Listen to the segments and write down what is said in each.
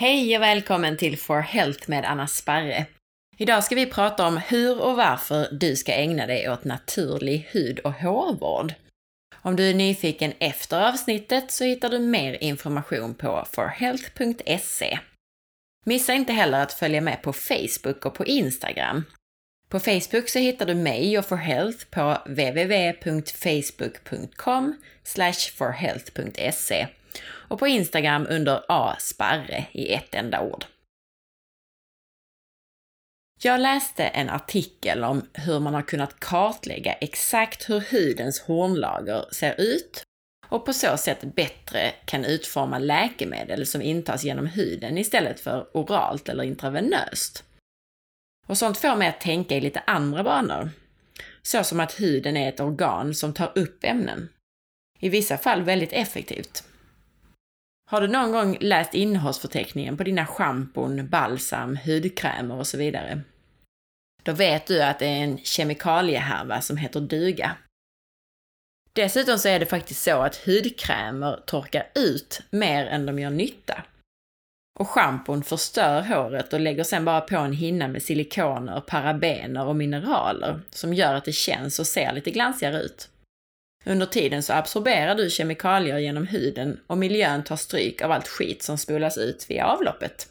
Hej och välkommen till For Health med Anna Sparre. Idag ska vi prata om hur och varför du ska ägna dig åt naturlig hud och hårvård. Om du är nyfiken efter avsnittet så hittar du mer information på forhealth.se. Missa inte heller att följa med på Facebook och på Instagram. På Facebook så hittar du mig och forhealth på www.facebook.com forhealth.se och på Instagram under asparre i ett enda ord. Jag läste en artikel om hur man har kunnat kartlägga exakt hur hudens hornlager ser ut och på så sätt bättre kan utforma läkemedel som intas genom huden istället för oralt eller intravenöst. Och sånt får mig att tänka i lite andra banor. Så som att huden är ett organ som tar upp ämnen. I vissa fall väldigt effektivt. Har du någon gång läst innehållsförteckningen på dina schampon, balsam, hudkrämer och så vidare? Då vet du att det är en kemikaliehärva som heter duga. Dessutom så är det faktiskt så att hudkrämer torkar ut mer än de gör nytta. Och schampon förstör håret och lägger sen bara på en hinna med silikoner, parabener och mineraler som gör att det känns och ser lite glansigare ut. Under tiden så absorberar du kemikalier genom huden och miljön tar stryk av allt skit som spolas ut via avloppet.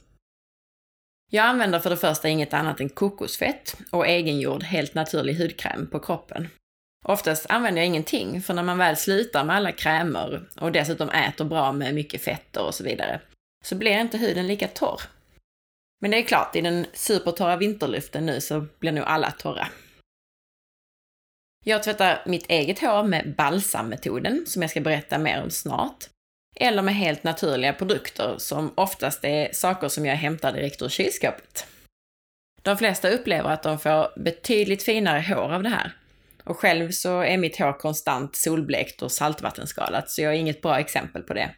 Jag använder för det första inget annat än kokosfett och egengjord helt naturlig hudkräm på kroppen. Oftast använder jag ingenting, för när man väl slutar med alla krämer och dessutom äter bra med mycket fetter och så vidare, så blir inte huden lika torr. Men det är klart, i den supertorra vinterluften nu så blir nog alla torra. Jag tvättar mitt eget hår med balsammetoden, som jag ska berätta mer om snart. Eller med helt naturliga produkter, som oftast är saker som jag hämtar direkt ur kylskåpet. De flesta upplever att de får betydligt finare hår av det här. Och själv så är mitt hår konstant solblekt och saltvattenskalat, så jag är inget bra exempel på det.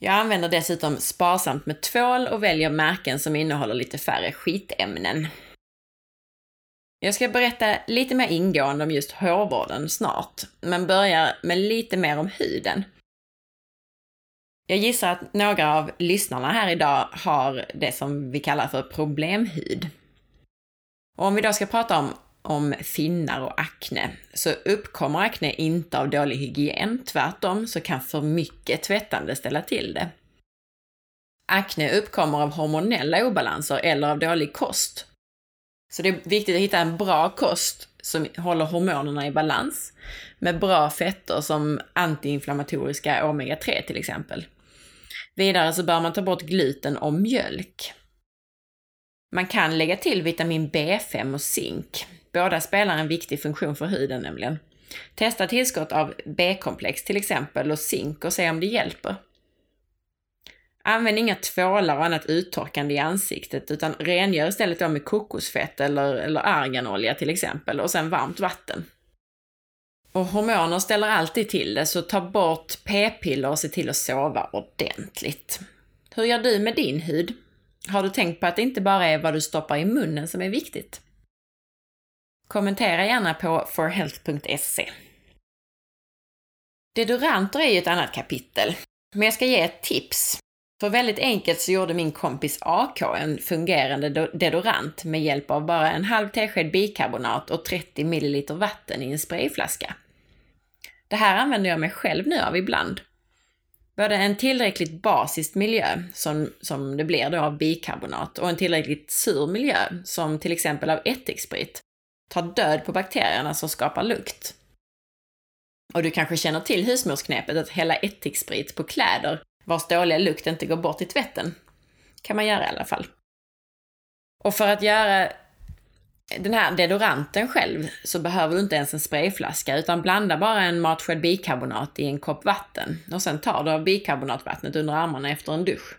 Jag använder dessutom sparsamt med tvål och väljer märken som innehåller lite färre skitämnen. Jag ska berätta lite mer ingående om just hårvården snart, men börjar med lite mer om huden. Jag gissar att några av lyssnarna här idag har det som vi kallar för problemhud. Och om vi då ska prata om, om finnar och akne, så uppkommer akne inte av dålig hygien, tvärtom så kan för mycket tvättande ställa till det. Akne uppkommer av hormonella obalanser eller av dålig kost, så det är viktigt att hitta en bra kost som håller hormonerna i balans med bra fetter som antiinflammatoriska omega-3 till exempel. Vidare så bör man ta bort gluten och mjölk. Man kan lägga till vitamin B5 och zink. Båda spelar en viktig funktion för huden nämligen. Testa tillskott av B-komplex till exempel och zink och se om det hjälper. Använd inga tvålar och annat uttorkande i ansiktet, utan rengör istället då med kokosfett eller, eller arganolja till exempel, och sen varmt vatten. Och hormoner ställer alltid till det, så ta bort p-piller och se till att sova ordentligt. Hur gör du med din hud? Har du tänkt på att det inte bara är vad du stoppar i munnen som är viktigt? Kommentera gärna på forhealth.se. Deodoranter är ju ett annat kapitel, men jag ska ge ett tips för väldigt enkelt så gjorde min kompis AK en fungerande deodorant med hjälp av bara en halv tesked bikarbonat och 30 ml vatten i en sprayflaska. Det här använder jag mig själv nu av ibland. Både en tillräckligt basisk miljö, som, som det blir då av bikarbonat, och en tillräckligt sur miljö, som till exempel av ättiksprit, tar död på bakterierna som skapar lukt. Och du kanske känner till husmorsknepet att hälla ättiksprit på kläder vars dåliga lukt inte går bort i tvätten. Kan man göra i alla fall. Och för att göra den här deodoranten själv så behöver du inte ens en sprayflaska utan blanda bara en matsked bikarbonat i en kopp vatten och sen tar du av bikarbonatvattnet under armarna efter en dusch.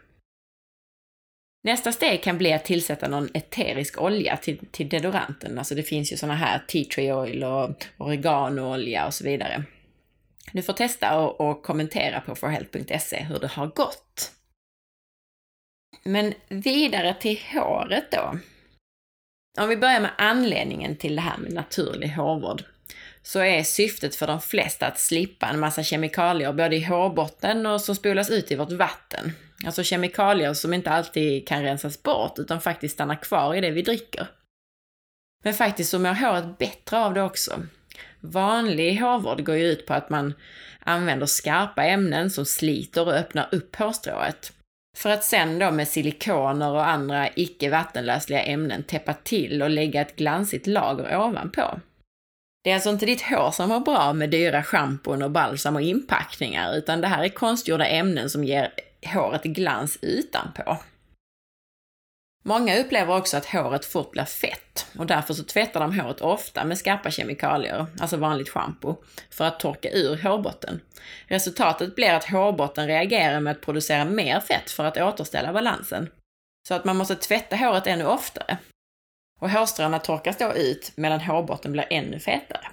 Nästa steg kan bli att tillsätta någon eterisk olja till, till deodoranten. Alltså det finns ju såna här tea tree oil och oreganoolja och så vidare. Du får testa och, och kommentera på forhealth.se hur det har gått. Men vidare till håret då. Om vi börjar med anledningen till det här med naturlig hårvård, så är syftet för de flesta att slippa en massa kemikalier både i hårbotten och som spolas ut i vårt vatten. Alltså kemikalier som inte alltid kan rensas bort utan faktiskt stannar kvar i det vi dricker. Men faktiskt så mår håret bättre av det också. Vanlig hårvård går ju ut på att man använder skarpa ämnen som sliter och öppnar upp hårstrået. För att sen då med silikoner och andra icke vattenlösliga ämnen täppa till och lägga ett glansigt lager ovanpå. Det är alltså inte ditt hår som mår bra med dyra schampon och balsam och inpackningar, utan det här är konstgjorda ämnen som ger håret glans utanpå. Många upplever också att håret fort blir fett och därför så tvättar de håret ofta med skarpa kemikalier, alltså vanligt schampo, för att torka ur hårbotten. Resultatet blir att hårbotten reagerar med att producera mer fett för att återställa balansen. Så att man måste tvätta håret ännu oftare. Och hårstråna torkas då ut medan hårbotten blir ännu fetare.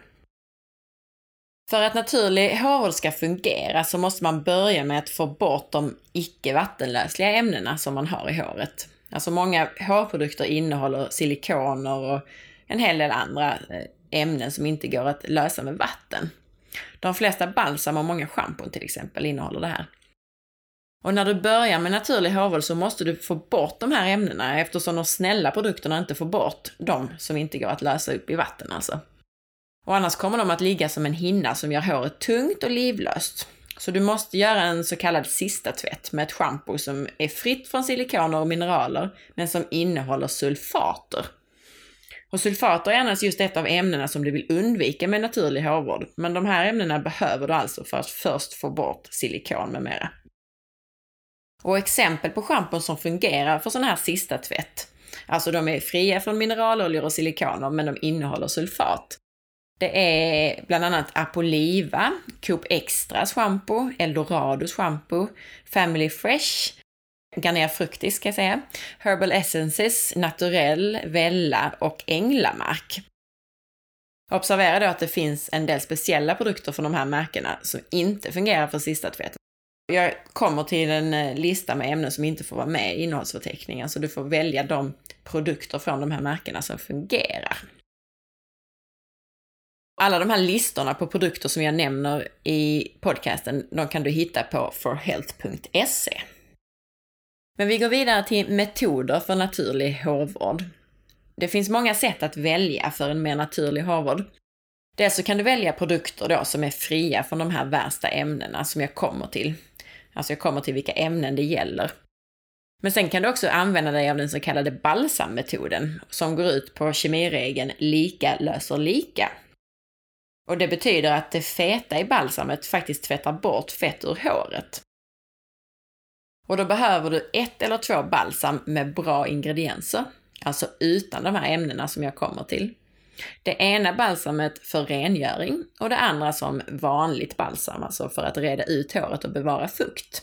För att naturlig hårvård ska fungera så måste man börja med att få bort de icke vattenlösliga ämnena som man har i håret. Alltså många hårprodukter innehåller silikoner och en hel del andra eh, ämnen som inte går att lösa med vatten. De flesta balsam och många schampon till exempel innehåller det här. Och när du börjar med naturlig hårvård så måste du få bort de här ämnena eftersom de snälla produkterna inte får bort de som inte går att lösa upp i vatten alltså. Och annars kommer de att ligga som en hinna som gör håret tungt och livlöst. Så du måste göra en så kallad sista tvätt med ett schampo som är fritt från silikoner och mineraler, men som innehåller sulfater. Och sulfater är annars just ett av ämnena som du vill undvika med naturlig hårvård, men de här ämnena behöver du alltså för att först få bort silikon med mera. Och exempel på schampon som fungerar för sån här sista tvätt, alltså de är fria från mineraloljor och silikoner, men de innehåller sulfat. Det är bland annat Apoliva, Coop Extras schampo, Eldorados schampo, Family Fresh, Garnier Fructis ska jag säga, Herbal Essences, Naturell, Vella och Änglamark. Observera då att det finns en del speciella produkter från de här märkena som inte fungerar för sista tvätten. Jag kommer till en eh, lista med ämnen som inte får vara med i innehållsförteckningen, så du får välja de produkter från de här märkena som fungerar. Alla de här listorna på produkter som jag nämner i podcasten, de kan du hitta på forhealth.se. Men vi går vidare till metoder för naturlig hårvård. Det finns många sätt att välja för en mer naturlig hårvård. Dels så kan du välja produkter då som är fria från de här värsta ämnena som jag kommer till. Alltså jag kommer till vilka ämnen det gäller. Men sen kan du också använda dig av den så kallade balsammetoden som går ut på kemiregeln lika löser lika. Och det betyder att det feta i balsamet faktiskt tvättar bort fett ur håret. Och då behöver du ett eller två balsam med bra ingredienser, alltså utan de här ämnena som jag kommer till. Det ena balsamet för rengöring och det andra som vanligt balsam, alltså för att reda ut håret och bevara fukt.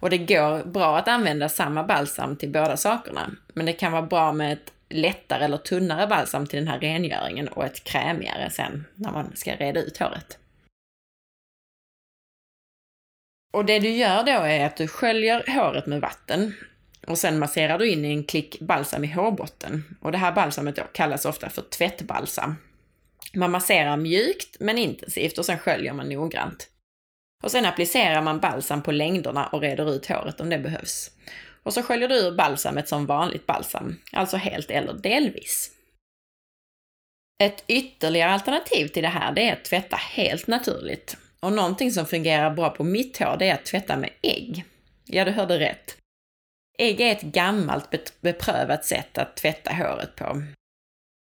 Och det går bra att använda samma balsam till båda sakerna, men det kan vara bra med ett lättare eller tunnare balsam till den här rengöringen och ett krämigare sen när man ska reda ut håret. Och det du gör då är att du sköljer håret med vatten och sen masserar du in en klick balsam i hårbotten. Och det här balsamet då kallas ofta för tvättbalsam. Man masserar mjukt men intensivt och sen sköljer man noggrant. Och sen applicerar man balsam på längderna och reder ut håret om det behövs. Och så sköljer du ur balsamet som vanligt balsam, alltså helt eller delvis. Ett ytterligare alternativ till det här, det är att tvätta helt naturligt. Och någonting som fungerar bra på mitt hår, det är att tvätta med ägg. Ja, du hörde rätt. Ägg är ett gammalt beprövat sätt att tvätta håret på.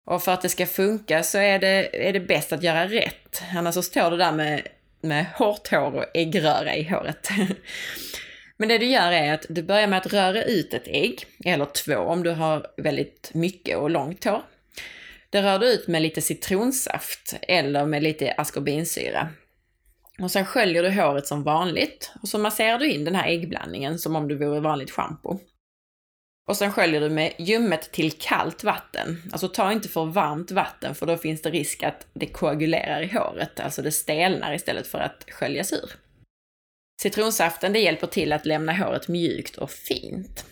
Och för att det ska funka så är det, är det bäst att göra rätt. Annars så står du där med, med hårt hår och äggröra i håret. Men det du gör är att du börjar med att röra ut ett ägg, eller två om du har väldigt mycket och långt hår. Det rör du ut med lite citronsaft eller med lite askorbinsyra. Och sen sköljer du håret som vanligt och så masserar du in den här äggblandningen som om du vore vanligt schampo. Och sen sköljer du med ljummet till kallt vatten. Alltså ta inte för varmt vatten för då finns det risk att det koagulerar i håret, alltså det stelnar istället för att sköljas ur. Citronsaften det hjälper till att lämna håret mjukt och fint.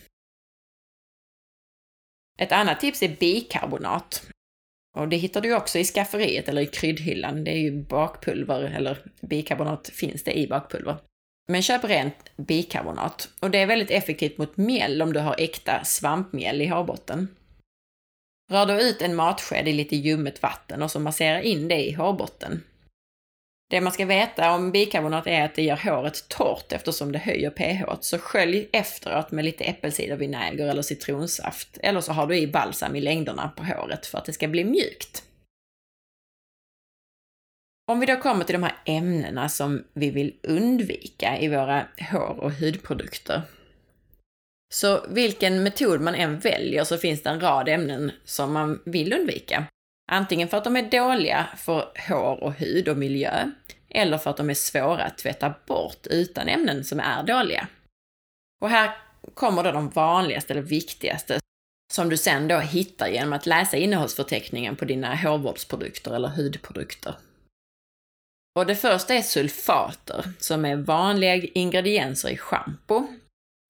Ett annat tips är bikarbonat. Och det hittar du också i skafferiet eller i kryddhyllan. Det är ju bakpulver, eller bikarbonat finns det i bakpulver. Men köp rent bikarbonat. Och det är väldigt effektivt mot mjäll om du har äkta svampmjäll i hårbotten. Rör då ut en matsked i lite ljummet vatten och så massera in det i hårbotten. Det man ska veta om bikarbonat är att det gör håret torrt eftersom det höjer pH, så skölj efteråt med lite äppelcidervinäger eller citronsaft, eller så har du i balsam i längderna på håret för att det ska bli mjukt. Om vi då kommer till de här ämnena som vi vill undvika i våra hår och hudprodukter. Så vilken metod man än väljer så finns det en rad ämnen som man vill undvika. Antingen för att de är dåliga för hår och hud och miljö, eller för att de är svåra att tvätta bort utan ämnen som är dåliga. Och här kommer då de vanligaste eller viktigaste som du sen då hittar genom att läsa innehållsförteckningen på dina hårvårdsprodukter eller hudprodukter. Och det första är sulfater, som är vanliga ingredienser i schampo.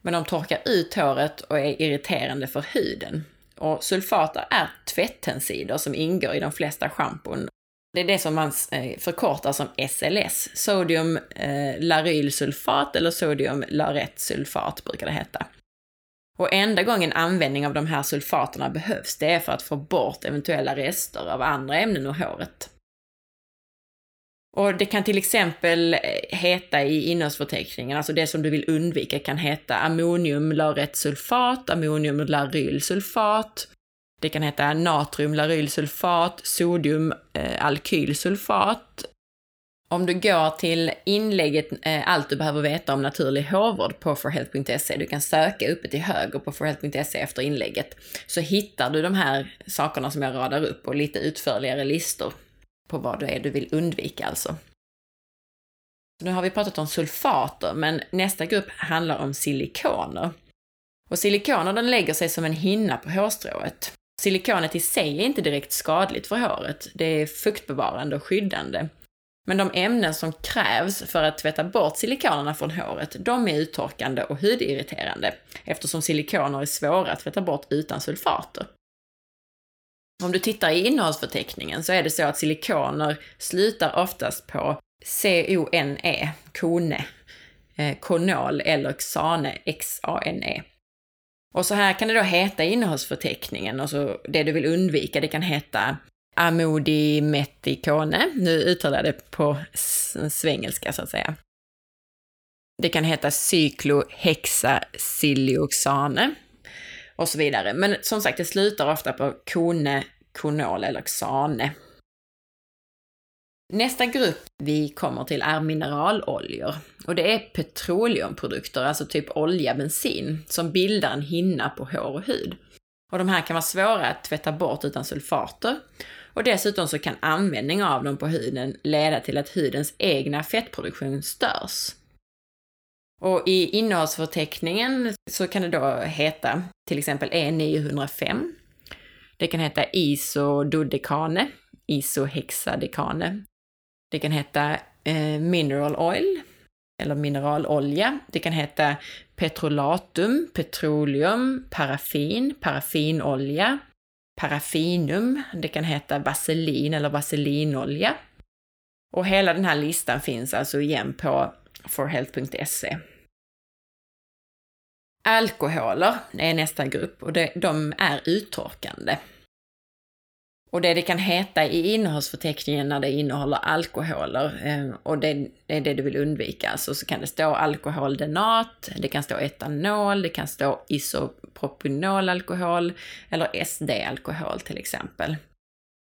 Men de torkar ut håret och är irriterande för huden. Och sulfater är tvättensider som ingår i de flesta schampon. Det är det som man eh, förkortar som SLS, sodium eh, larylsulfat eller sodium laretsulfat brukar det heta. Och enda gången användning av de här sulfaterna behövs, det är för att få bort eventuella rester av andra ämnen ur håret. Och det kan till exempel eh, heta i innehållsförteckningen, alltså det som du vill undvika kan heta ammoniumlauretsulfat, ammoniumlarylsulfat, det kan heta natriumlarylsulfat, sodiumalkylsulfat. Eh, om du går till inlägget eh, Allt du behöver veta om naturlig hårvård på forhealth.se, du kan söka uppe till höger på forhealth.se efter inlägget, så hittar du de här sakerna som jag radar upp och lite utförligare listor på vad det är du vill undvika alltså. Nu har vi pratat om sulfater, men nästa grupp handlar om silikoner. Och silikoner den lägger sig som en hinna på hårstrået. Silikonet i sig är inte direkt skadligt för håret, det är fuktbevarande och skyddande. Men de ämnen som krävs för att tvätta bort silikonerna från håret, de är uttorkande och hudirriterande, eftersom silikoner är svåra att tvätta bort utan sulfater. Om du tittar i innehållsförteckningen så är det så att silikoner slutar oftast på C-O-N-E, kone, eh, konol eller xane, X-A-N-E. Och så här kan det då heta i innehållsförteckningen och så det du vill undvika, det kan heta amodimetikone, nu uttalar jag det på svengelska så att säga. Det kan heta cyklohexasilioxane och så vidare. Men som sagt, det slutar ofta på kone, konol eller xane. Nästa grupp vi kommer till är mineraloljor. Och det är petroleumprodukter, alltså typ olja, bensin, som bildar en hinna på hår och hud. Och de här kan vara svåra att tvätta bort utan sulfater. Och dessutom så kan användning av dem på huden leda till att hudens egna fettproduktion störs. Och i innehållsförteckningen så kan det då heta till exempel E905. Det kan heta isododekane, isohexadekane. Det kan heta eh, mineral oil, eller mineralolja. Det kan heta petrolatum, petroleum, paraffin, paraffinolja, paraffinum. Det kan heta vaselin eller vaselinolja. Och hela den här listan finns alltså igen på forhealth.se. Alkoholer är nästa grupp och det, de är uttorkande. Och det det kan heta i innehållsförteckningen när det innehåller alkoholer, eh, och det, det, är det du vill undvika, alltså så kan det stå alkoholdenat, det kan stå etanol, det kan stå isopropynolalkohol eller SD-alkohol till exempel.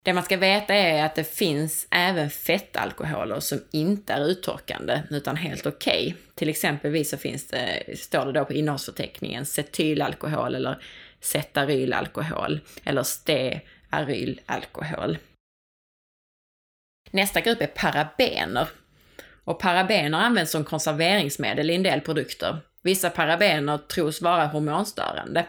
Det man ska veta är att det finns även fettalkoholer som inte är uttorkande utan helt okej. Okay. Till exempelvis så finns det, står det då på innehållsförteckningen cetylalkohol eller cetarylalkohol eller stearylalkohol. Nästa grupp är parabener. Och parabener används som konserveringsmedel i en del produkter. Vissa parabener tros vara hormonstörande.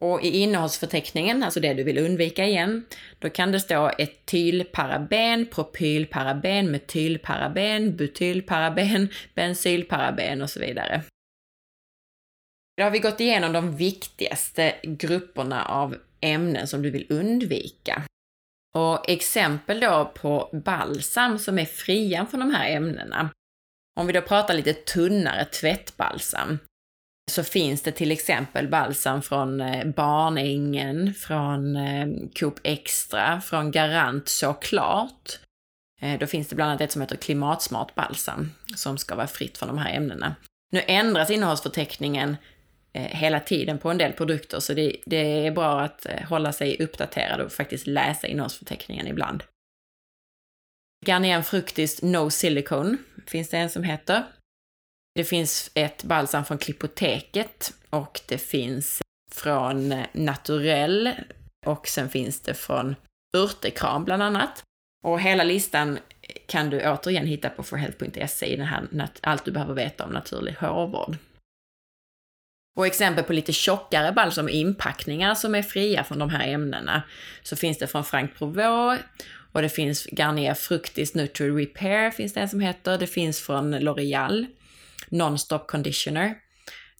Och i innehållsförteckningen, alltså det du vill undvika igen, då kan det stå etylparaben, propylparaben, metylparaben, butylparaben, bensylparaben och så vidare. Då har vi gått igenom de viktigaste grupperna av ämnen som du vill undvika. Och exempel då på balsam som är fria från de här ämnena. Om vi då pratar lite tunnare tvättbalsam så finns det till exempel balsam från eh, Barnängen, från eh, Coop Extra, från Garant såklart. Eh, då finns det bland annat ett som heter Klimatsmart balsam som ska vara fritt från de här ämnena. Nu ändras innehållsförteckningen hela tiden på en del produkter, så det, det, är bra att hålla sig uppdaterad och faktiskt läsa innehållsförteckningen ibland. Garnier Fructis No Silicone finns det en som heter. Det finns ett balsam från Klippoteket och det finns från Naturell och sen finns det från Urtekram bland annat. Och hela listan kan du återigen hitta på forhealth.se i den här Allt du behöver veta om naturlig hårvård. Och exempel på lite tjockare balsam och inpackningar som är fria från de här ämnena så finns det från Frank Provaux och det finns Garnier Fructis Nutri Repair finns det en som heter. Det finns från L'Oreal. Non-Stop Conditioner.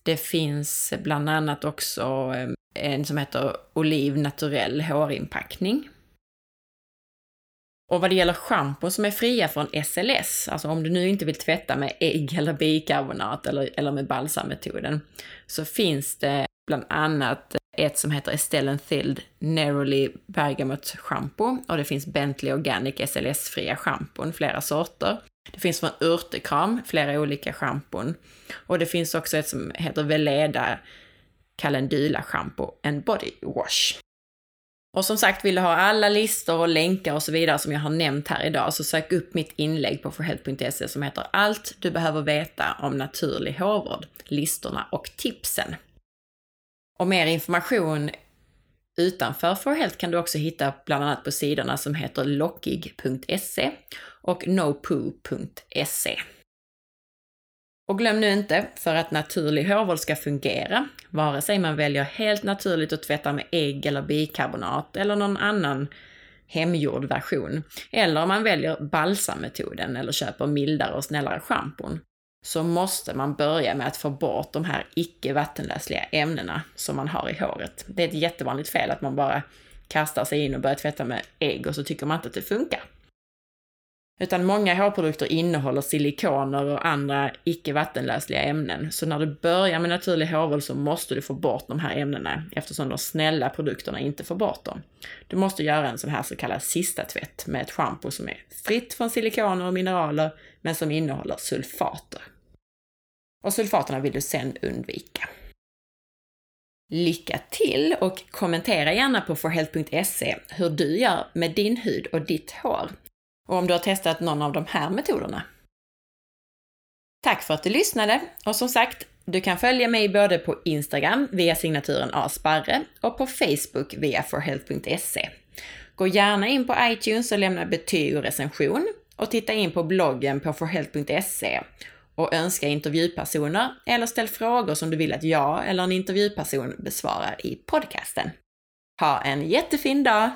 Det finns bland annat också eh, en som heter Oliv Naturell hårinpackning. Och vad det gäller schampo som är fria från SLS, alltså om du nu inte vill tvätta med ägg eller bikarbonat eller, eller med balsammetoden, så finns det bland annat ett som heter Estelle Thild Neroli Bergamot Shampoo och det finns Bentley Organic SLS-fria schampon, flera sorter. Det finns från Urtekram, flera olika schampon. Och det finns också ett som heter Veleda Calendula Shampoo and Body Wash. Och som sagt, vill du ha alla listor och länkar och så vidare som jag har nämnt här idag, så sök upp mitt inlägg på forhealth.se som heter Allt du behöver veta om naturlig hårvård, listorna och tipsen. Och mer information utanför Forhealth kan du också hitta bland annat på sidorna som heter lockig.se och nopoo.se. Och glöm nu inte, för att naturlig hårvård ska fungera, vare sig man väljer helt naturligt att tvätta med ägg eller bikarbonat eller någon annan hemgjord version, eller om man väljer balsammetoden eller köper mildare och snällare schampon, så måste man börja med att få bort de här icke vattenlösliga ämnena som man har i håret. Det är ett jättevanligt fel att man bara kastar sig in och börjar tvätta med ägg och så tycker man inte att det funkar. Utan många hårprodukter innehåller silikoner och andra icke vattenlösliga ämnen. Så när du börjar med naturlig hårvård så måste du få bort de här ämnena eftersom de snälla produkterna inte får bort dem. Du måste göra en sån här så kallad sista tvätt med ett schampo som är fritt från silikoner och mineraler men som innehåller sulfater. Och sulfaterna vill du sen undvika. Lycka till och kommentera gärna på forhealth.se hur du gör med din hud och ditt hår och om du har testat någon av de här metoderna. Tack för att du lyssnade och som sagt, du kan följa mig både på Instagram via signaturen asparre och på Facebook via forhealth.se. Gå gärna in på iTunes och lämna betyg och recension och titta in på bloggen på forhealth.se och önska intervjupersoner eller ställ frågor som du vill att jag eller en intervjuperson besvarar i podcasten. Ha en jättefin dag!